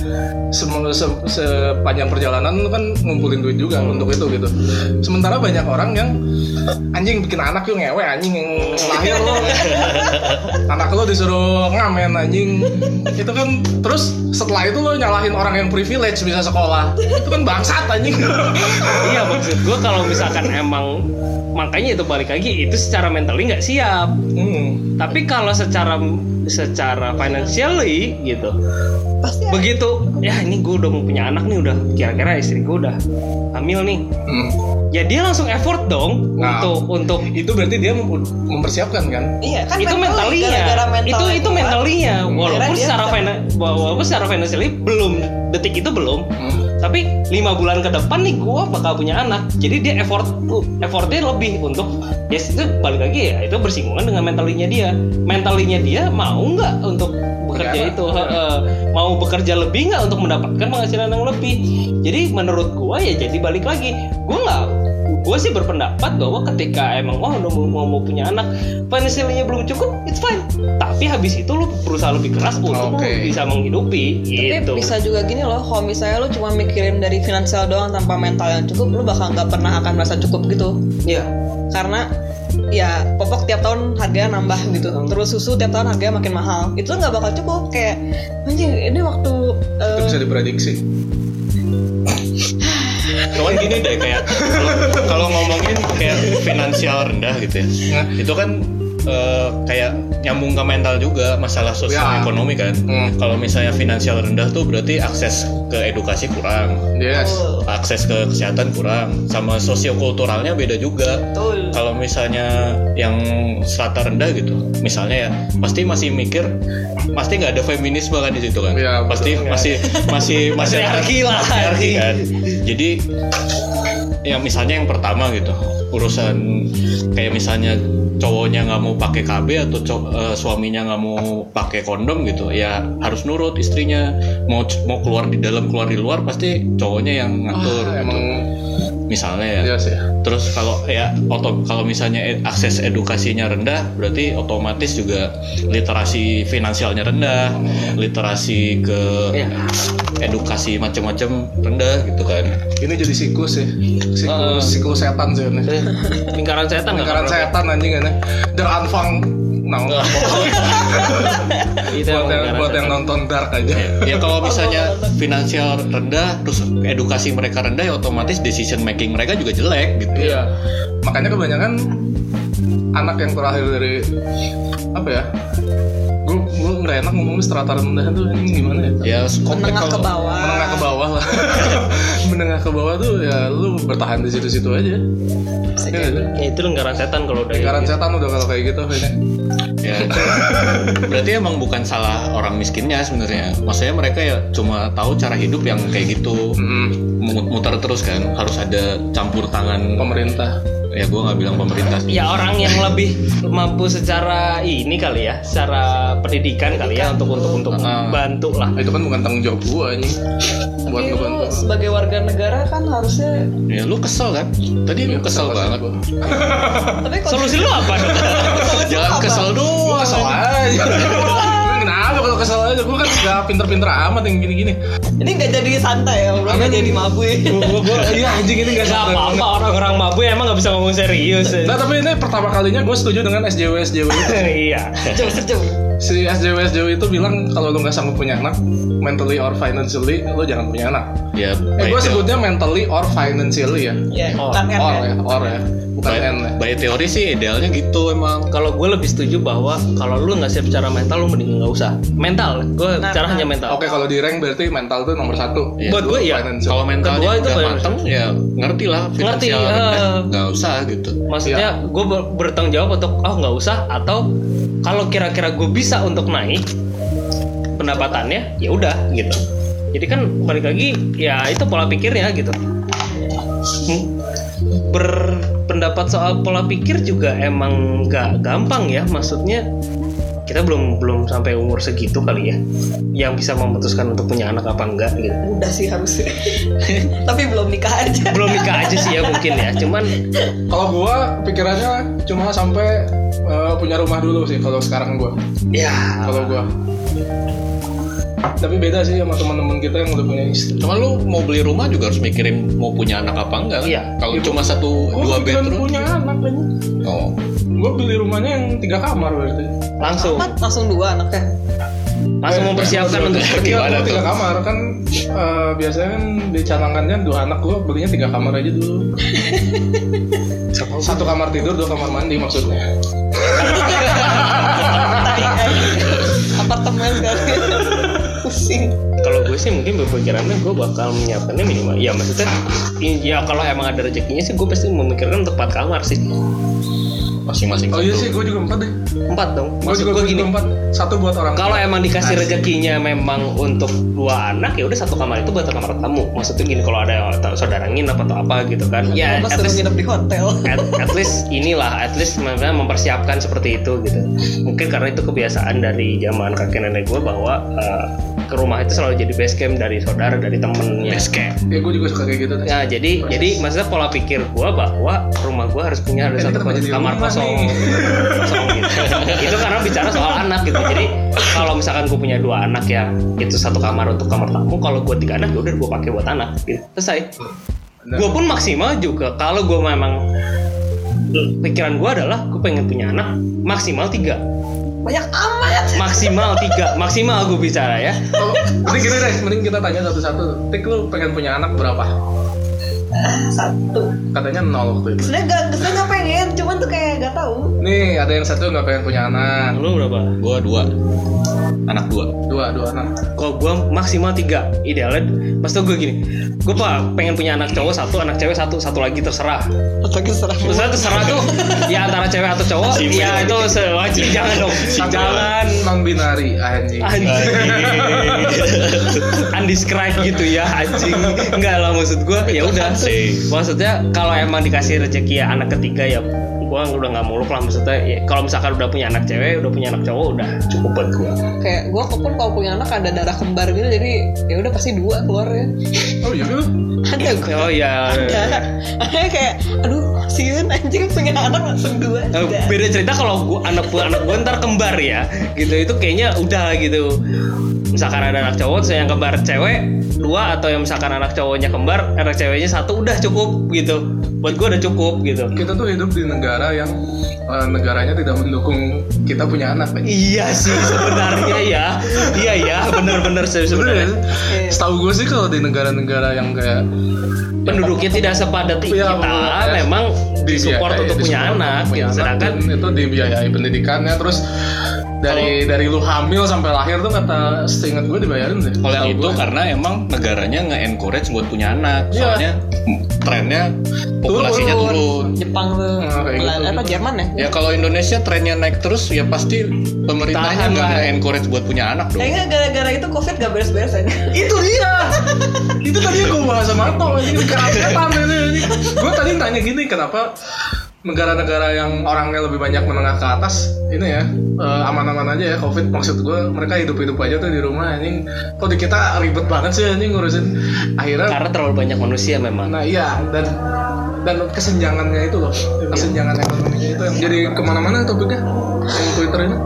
A: Sem- se- sepanjang perjalanan lu kan ngumpulin duit juga untuk itu gitu. Sementara banyak orang yang anjing bikin anak yuk ngewe anjing yang lahir lo anak lo disuruh ngamen anjing. Itu kan terus setelah itu lo nyalahin orang yang privilege bisa sekolah. Itu kan bangsat anjing.
C: Iya maksud gue kalau misalkan emang makanya itu balik lagi itu secara mentally nggak siap.
A: Hmm.
C: tapi kalau secara secara financially gitu.
B: Pasti ada.
C: begitu ya ini gue udah mau punya anak nih udah. Kira-kira istri gue udah hamil nih.
A: Hmm.
C: Ya dia langsung effort dong
A: Nah.
C: untuk untuk
A: itu berarti dia mem- mempersiapkan kan
B: iya kan
C: itu
B: mentally, gara-gara mental
C: itu itu
B: kuat.
C: mentalinya walaupun secara fina- walaupun secara financially belum detik itu belum
A: Hmm.
C: tapi lima bulan ke depan nih gue bakal punya anak jadi dia effort effortnya lebih untuk ya itu balik lagi ya itu bersinggungan dengan mentalinya dia mentalinya dia mau nggak untuk bekerja
A: Punya anak.
C: itu Heeh. mau bekerja lebih nggak untuk mendapatkan penghasilan yang lebih jadi menurut gue ya jadi balik lagi gue nggak gue sih berpendapat bahwa ketika emang wah udah mau, mau, mau punya anak financialnya belum cukup it's fine. Tapi habis itu lu berusaha lebih keras untuk lu bisa menghidupi
B: Tapi
C: gitu.
B: bisa juga gini loh, kalau misalnya lu cuma mikirin dari finansial doang tanpa mental yang cukup, lu bakal nggak pernah akan merasa cukup gitu.
C: ya
B: Karena ya popok tiap tahun harganya nambah gitu, terus susu tiap tahun harganya makin mahal. Itu nggak bakal cukup. Kayak anjing ini waktu eh,
A: itu bisa diprediksi
E: Cuman gini deh kayak kalau- ngomongin kayak finansial rendah gitu ya.
A: Nah.
E: Itu kan eh, kayak nyambung ke mental juga masalah sosial
A: Ya.
E: ekonomi kan.
A: Hmm.
E: Kalau misalnya finansial rendah tuh berarti akses ke edukasi kurang,
A: yes
E: akses ke kesehatan kurang, sama sosiokulturalnya beda juga. Kalau misalnya yang strata rendah gitu, misalnya ya pasti masih mikir, pasti nggak ada feminisme kan di situ kan?
A: Iya,
E: pasti
A: betul.
E: masih masih masih
C: Patriarki lah.
E: kan. Jadi ya misalnya yang pertama gitu, urusan kayak misalnya cowoknya nggak mau pakai KB atau cow- eh, suaminya nggak mau pakai kondom gitu, ya harus nurut istrinya mau mau keluar di dalam keluar di luar pasti cowoknya yang ngatur.
A: Ah,
E: gitu. Misalnya ya.
A: iya sih.
E: Terus kalau ya oto kalau misalnya akses edukasinya rendah, berarti otomatis juga literasi finansialnya rendah, literasi ke
C: ya
E: edukasi macam-macam rendah gitu kan.
A: ini jadi siklus ya siklus
C: Heeh.
A: siklus setan sih ini.
C: Lingkaran setan
A: lingkaran setan anjing ini. Der anfang Nah,
C: Itu
A: buat, yang, buat yang nonton dark aja.
E: ya kalau misalnya finansial rendah terus edukasi mereka rendah ya otomatis decision making mereka juga jelek gitu
A: Iya. Makanya kebanyakan anak yang terakhir dari apa ya? Gue gue nggak enak ngomongin strata rendah itu ini gimana ya?
E: ya komplek
B: menengah ke bawah
A: Menengah ke bawah lah. Menengah ke bawah tuh ya lu bertahan di situ-situ aja.
B: Bisa
A: Ya.
C: Ya, itu lingkaran setan kalau udah
A: lingkaran setan udah kalau kayak gitu kayaknya.
E: ya berarti emang bukan salah orang miskinnya sebenarnya maksudnya mereka ya cuma tahu cara hidup yang kayak gitu
A: Mm,
E: Mu- muter terus kan harus ada campur tangan.
A: Pemerintah.
E: ya gue nggak bilang pemerintah sih.
C: Ya orang yang lebih mampu secara ini kali ya secara pendidikan kali ya untuk untuk untuk
E: Ah.
C: bantu lah.
A: Itu kan bukan tanggung jawab gua nih buat
B: Tapi lu sebagai warga negara kan harusnya
E: ya lu kesel kan? Tadi lu kesel banget.
A: gua.
B: tapi
C: solusi lu apa? Dong
E: jangan kesel doang
A: kesel aja. Kalau kesel aja? Gua kan gak pinter-pinter amat yang gini-gini.
B: ini nggak jadi santai ya nggak jadi mabui
A: Gua, gua, iya anjing ini gak
C: Gak
A: santai
C: apa-apa orang-orang mabuk emang gak bisa ngomong serius
A: Nah tapi ini pertama kalinya gue setuju dengan SJW SJW itu.
C: iya
A: Si SJW SJW itu bilang kalau lu nggak sanggup punya anak, mentally or financially, lu jangan punya anak.
E: ya
A: Eh gue
E: teo-
A: sebutnya mentally or financially ya.
B: ya
C: Oh,
B: N
A: Or
B: ya
A: ya, or ya, bukan
E: by,
A: ya.
E: by teori sih idealnya gitu emang
C: kalau gue lebih setuju bahwa kalau lu nggak siap secara mental lu mending nggak usah mental gue
B: Nah,
C: bicara
B: nah.
C: hanya mental
A: Oke kalau di rank berarti mental tuh nomor satu.
E: Iya.
C: buat gue ya
A: Financial.
E: kalau mentalnya
C: Kedua itu
E: udah mateng ya ngerti lah
C: Ngerti, eh.
E: rendah, nggak usah gitu
C: maksudnya gue ber- bertanggung jawab untuk oh nggak usah atau kalau kira-kira gue bisa untuk naik pendapatannya ya udah gitu jadi kan balik lagi ya itu pola pikirnya gitu Hmm. Berpendapat soal pola pikir juga emang nggak gampang ya. Maksudnya kita belum belum sampai umur segitu kali ya yang bisa memutuskan untuk punya anak apa enggak gitu.
B: Udah sih harusnya. Tapi belum nikah aja.
C: Belum nikah aja sih ya mungkin ya. Cuman
A: Kalau gua pikirannya cuma sampai eh, punya rumah dulu sih kalau sekarang gua.
C: ya.
A: Kalau gua. Tapi beda sih sama teman-teman kita yang udah punya istri.
E: cuma lu mau beli rumah juga harus mikirin mau punya anak apa enggak kan?
C: Iya.
E: kalau cuma satu
A: Gua
E: dua bedroom
A: punya anak kan.
E: oh
A: Gua beli rumahnya yang tiga kamar berarti.
C: langsung
B: Amat langsung dua anaknya
C: langsung
A: Eh,
C: mempersiapkan untuk
E: Gimana
A: gua tiga
E: tuh?
A: kamar kan eh, biasanya kan dicanangkannya dua anak gua belinya tiga kamar aja dulu. Satu kamar tidur, dua kamar mandi maksudnya.
B: Apartemen kali pusing
C: kalau gue sih mungkin berpikirannya gue bakal menyiapkannya minimal. Ya maksudnya ya kalau emang ada rezekinya sih gue pasti memikirkan tempat kamar sih
E: masing-masing
A: Oh iya sih, gua juga empat deh.
C: empat dong
A: Gua
C: maksud
A: juga
C: gue
A: gua
C: gini
A: juga empat. Satu buat orang.
C: kalau emang dikasih
A: Asik.
C: rezekinya memang untuk dua anak ya udah satu kamar itu buat kamar tamu maksudnya gini kalau ada saudara nginep atau apa gitu kan ya
B: Mama
C: at least
B: nginep di hotel
C: at, at least inilah at least memang mempersiapkan seperti itu gitu mungkin karena itu kebiasaan dari zaman kakek nenek gue bahwa eh, ke rumah itu selalu jadi base camp dari saudara dari temennya
E: base camp
A: Ya gue juga suka kayak gitu. deh.
C: Nah, jadi jadi maksudnya pola pikir gua bahwa rumah gua harus punya ada
A: Ini
C: satu kamar
A: rumah
C: kosong. kosong gitu. itu karena bicara soal anak gitu. Jadi kalau misalkan gua punya dua anak ya itu satu kamar untuk kamar tamu, kalau gua tiga anak ya udah gua pakai buat anak gitu. Selesai.
A: Bener.
C: Gua pun maksimal juga kalau gua memang pikiran gua adalah gua pengen punya anak maksimal tiga
B: banyak amat
C: maksimal tiga maksimal gua bicara ya
A: Oh, mending gini deh, mending kita tanya satu-satu. Tik lu pengen punya anak berapa?
B: Satu.
A: Katanya nol waktu itu.
B: sebenarnya gak sebenarnya gak pengen cuman tuh kayak gak tahu.
A: Nih, ada yang satu nggak pengen punya anak.
C: lu berapa?
E: Gua dua. Anak dua.
A: Dua, dua anak.
C: kalau gue maksimal tiga? Idealnya pas gue gini. Gue pak pengen punya anak cowok satu anak cewek satu. Satu lagi terserah.
B: Lagi serah
C: terserah terserah tuh. Ya antara cewek atau cowok ya itu sewajib. Jangan dong. Jangan
A: non binari anjing.
C: anjing. Undescribed gitu ya anjing. Enggak lah maksud gue ya udah maksudnya kalau emang dikasih rezeki ya anak ketiga ya gue udah nggak muluk lah. Maksudnya ya, kalau misalkan udah punya anak cewek udah punya anak cowok udah cukup buat gue
B: kayak gue pun kalau punya anak ada darah kembar gitu jadi ya udah pasti dua keluarnya
A: Oh iya?
B: Ada gue
C: oh ya
B: ada. Kayak aduh siun anjing punya anak langsung dua.
C: Eh, beda cerita kalau gua anak gua anak gua ntar kembar ya. Gitu itu kayaknya udah gitu misalkan ada anak cowok terus yang kembar cewek dua atau yang misalkan anak cowoknya kembar anak ceweknya satu udah cukup gitu buat gue udah cukup gitu
A: kita tuh hidup di negara yang eh, negaranya tidak mendukung kita punya anak Pak.
C: iya sih sebenarnya ya iya ya bener-bener sih sebenarnya
A: ya? Setahu gue sih kalau di negara-negara yang kayak
C: penduduknya tidak sepadat
A: Iya,
C: kita
A: bener.
C: memang disupport
A: dibiayai-
C: untuk punya
A: disupport
C: anak
A: untuk punya
C: gitu.
A: anak,
C: sedangkan
A: dan itu dibiayai pendidikannya terus dari dari lu hamil sampai lahir tuh kata seingat gue dibayarin deh.
E: Kalau yang itu
A: gue.
E: karena emang negaranya nge-encourage buat punya anak.
A: Iya.
E: Soalnya trennya populasinya
A: Turun.
E: turun.
B: Jepang tuh
A: Nah, kayak gitu,
B: apa
A: gitu.
B: Jerman ya
E: Ya kalau Indonesia trennya naik terus ya pasti pemerintahnya nggak nge-encourage buat punya anak dong.
B: kayaknya gara-gara itu covid gak beres-beres aja
A: itu dia itu tadi yang gue bahas sama Ato ini ini, gue tadi tanya gini kenapa negara-negara yang orangnya lebih banyak menengah ke atas ini ya eh, aman-aman aja ya covid. Maksud gue mereka hidup-hidup aja tuh di rumah anjing. Kok di kita ribet banget sih anjing ngurusin. Akhirnya
C: karena terlalu banyak manusia memang.
A: Nah iya dan dan kesenjangannya itu loh. Kesenjangan ekonominya itu yang jadi ke mana-mana topiknya yang twitter ini.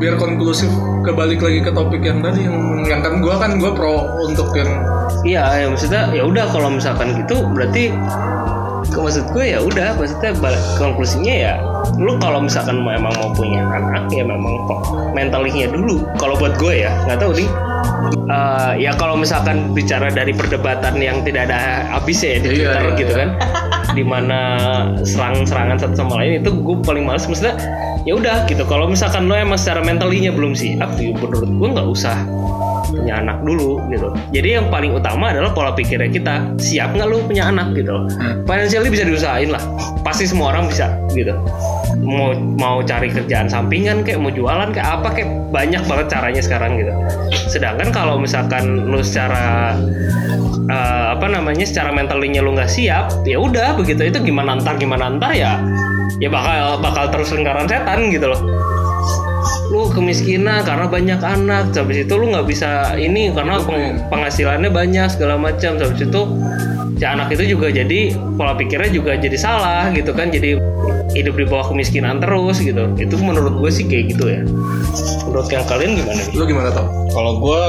A: Biar konklusif kebalik lagi ke topik yang tadi yang yang kan gue kan gue pro untuk yang
C: Iya, ya maksudnya ya udah kalau misalkan gitu berarti maksud gue ya udah maksudnya balik konklusinya ya lu kalau misalkan mau- emang mau punya anak ya memang kok mentalnya dulu. Kalau buat gue ya nggak tahu nih Eh, ya kalau misalkan bicara dari perdebatan yang tidak ada habisnya ya di
A: Iya,
C: Twitter
A: iya,
C: gitu
A: iya.
C: kan. Di mana serang-serangan satu sama lain itu gue paling males. Maksudnya ya udah gitu. Kalau misalkan lo emang secara mentalinya belum siap ya menurut gue nggak usah punya anak dulu gitu. Jadi yang paling utama adalah pola pikirnya kita siap nggak lu punya anak gitu. Loh financially bisa diusahain lah. Pasti semua orang bisa gitu. Mau mau cari kerjaan sampingan kayak mau jualan kayak apa kayak banyak banget caranya sekarang gitu. Sedangkan kalau misalkan lu secara eh, apa namanya secara mentalnya lu nggak siap ya udah begitu. Itu gimana ntar gimana ntar ya ya bakal bakal terus lingkaran setan gitu loh lu kemiskinan karena banyak anak habis itu lu nggak bisa ini karena peng- penghasilannya banyak segala macam. Habis itu si anak itu juga jadi pola pikirnya juga jadi salah gitu kan jadi hidup di bawah kemiskinan terus gitu. Itu menurut gue sih kayak gitu ya. Menurut yang kalian gimana? Nih
A: lu gimana tau
E: Kalau gue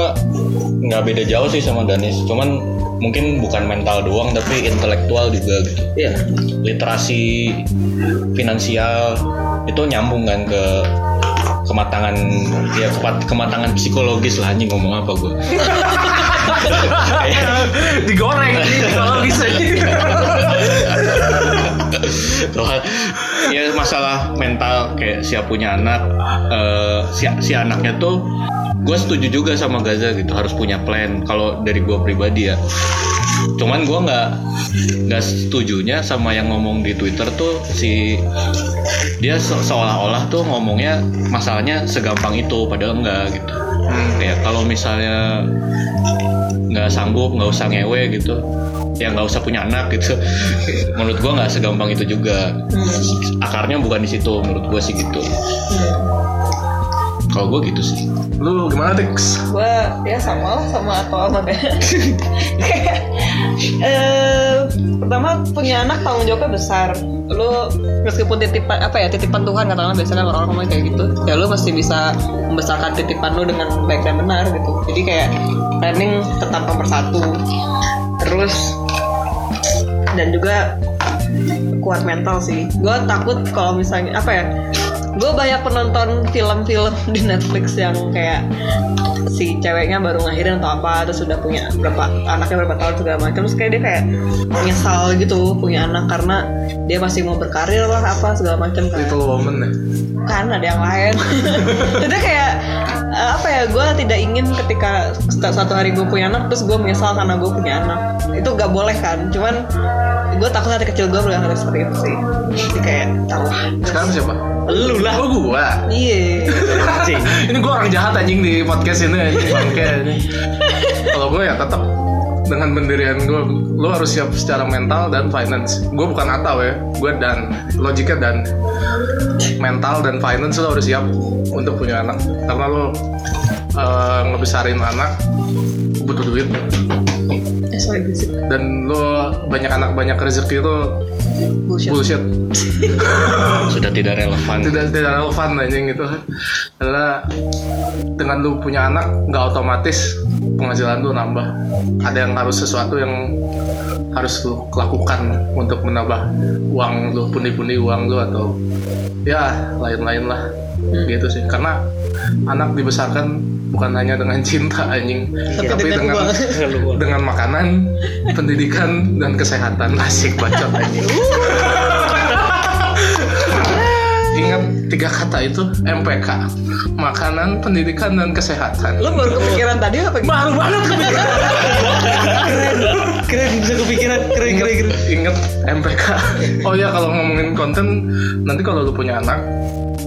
E: nggak beda jauh sih sama Danis, cuman mungkin bukan mental doang tapi intelektual juga gitu.
C: Iya.
E: Literasi finansial itu nyambung kan ke kematangan ya kematangan psikologis lah anjing ngomong apa gue
A: digoreng kalau bisa
E: soal ya masalah mental kayak siap punya anak eh, si, si anaknya tuh gue setuju juga sama Gaza gitu harus punya plan kalau dari gue pribadi ya. Cuman gue nggak nggak setujunya sama yang ngomong di Twitter tuh si dia se- seolah-olah tuh ngomongnya masalahnya segampang itu padahal enggak gitu kayak kalau misalnya nggak sanggup nggak usah ngewe gitu ya nggak usah punya anak gitu. Menurut gua nggak segampang itu juga. Akarnya bukan di situ menurut gua sih gitu. Kalau gua gitu sih
A: lu gimana Tix
B: gue ya sama lah sama atau deh Kayak, eh, pertama punya anak tanggung jawabnya besar. Lu meskipun titipan apa ya titipan Tuhan katakanlah biasanya orang-orang ngomong kayak gitu ya lu mesti bisa membesarkan titipan lu dengan baik dan benar gitu. Jadi kayak planning tetap nomor satu. Terus dan juga kuat mental sih. Gue takut kalau misalnya apa ya gue banyak penonton film-film di Netflix yang kayak si ceweknya baru ngelahirin atau apa terus sudah punya berapa anaknya berapa tahun segala macam. Terus kayak dia kayak nyesal gitu punya anak karena dia masih mau berkarir lah apa segala macam kan.
A: Little Woman ya
B: kan ada yang lain. Itu kayak eh, apa ya gue tidak ingin ketika satu hari gue punya anak terus gue menyesal karena gue punya anak. Itu gak boleh kan cuman gue takut hati kecil gue melihat hal seperti itu sih. Jadi kayak tahu
A: sekarang siapa?
C: Lu lah.
A: Oh gua?
B: Iya.
A: Ini gua orang jahat anjing di podcast ini anjing bangke ini. Kalau gue ya tetap dengan pendirian gue lo harus siap secara mental dan finance. Gue bukan atau ya gue dan logiknya dan mental dan finance lo harus siap untuk punya anak. Karena lo eh, ngebesarin anak butuh duit.
B: Sorry berisik.
A: dan lo banyak anak banyak rezeki itu
B: Bullshit.
A: bullshit.
E: Sudah tidak relevan.
A: tidak tidak relevan anjing gitu. Adalah dengan lu punya anak nggak otomatis penghasilan lu nambah. Ada yang harus sesuatu yang harus lu lakukan untuk menambah uang lu pundi-pundi uang lu atau ya lain-lain lah. Gitu sih. Karena anak dibesarkan bukan hanya dengan cinta anjing. Tapi
B: dengan
A: dengan makanan pendidikan dan kesehatan. Asik bacot anjing. Ingat tiga kata itu MPK Makanan, pendidikan, dan kesehatan.
B: Lo baru kepikiran tadi apa?
A: Baru banget kepikiran.
C: Keren bisa kepikiran. Keren keren keren.
A: Ingat MPK Oh ya kalau ngomongin konten Nanti kalau lu punya anak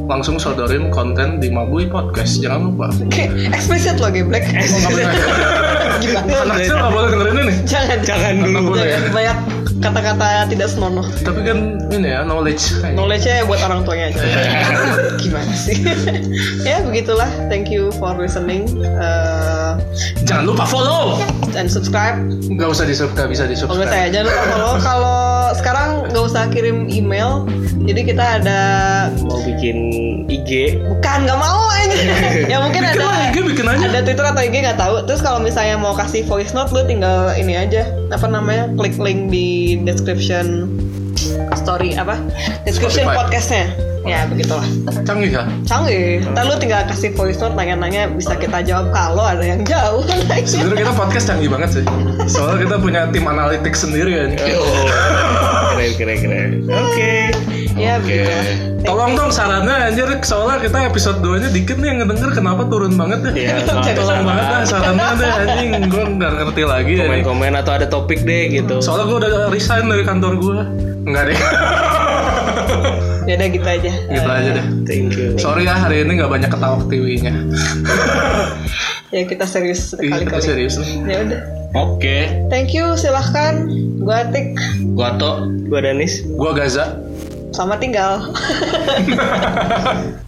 A: Langsung sodorin konten di Mabui Podcast Jangan lupa
B: Oke, eksplisit lo geblek. Gimana?
A: Anak kecil gak boleh dengerin ini
B: Jangan,
C: jangan dulu
A: ya?
B: Jangan banyak kata-kata tidak senonoh.
A: Tapi kan ini ya knowledge
B: Knowledge-nya buat orang tuanya aja. Gimana sih? ya begitulah. Thank you for listening Eh,
A: Jangan lupa follow
B: dan subscribe.
A: Gak usah di subscribe bisa di
B: nggak
A: subscribe
B: saya jangan lupa follow. Kalau sekarang nggak usah kirim email. Jadi kita ada
C: mau bikin IG
B: bukan nggak mau aja. ya mungkin
A: Bikin
B: ada
A: IG bikin aja
B: ada Twitter atau IG nggak tahu. Terus kalau misalnya mau kasih voice note lu tinggal ini aja apa namanya klik link di description story apa description
A: Spotify.
B: podcastnya. Ya begitulah.
A: Canggih ya
B: Canggih. Ntar lu tinggal kasih voice note nanya-nanya bisa kita jawab kalau ada yang jauh.
A: Sebenarnya kita podcast canggih banget sih Soalnya kita punya tim analitik sendiri ya
C: keren keren keren oke
B: ya
E: Oke.
B: begitulah.
A: Tolong dong sarannya anjir soalnya kita episode 2 nya dikit nih yang ngedenger kenapa turun banget ya.
C: Iya,
A: Tolong banget dah sarannya deh anjing gue nggak ngerti lagi ya.
C: komen komen atau ada topik deh gitu
A: Soalnya gue udah resign dari kantor gue. Enggak deh.
B: Ya udah gitu aja.
A: gitu aja deh.
C: thank you
A: Sorry ya hari ini nggak banyak ketawa ketiwinya.
B: Ya kita serius
A: Iya, kita
B: sekali-kali.
A: serius.
B: Ya udah.
E: Oke.
B: Thank you, silahkan. Gua Atik.
E: Gua to
C: gua Danis
A: Gue Gaza.
B: Selamat tinggal.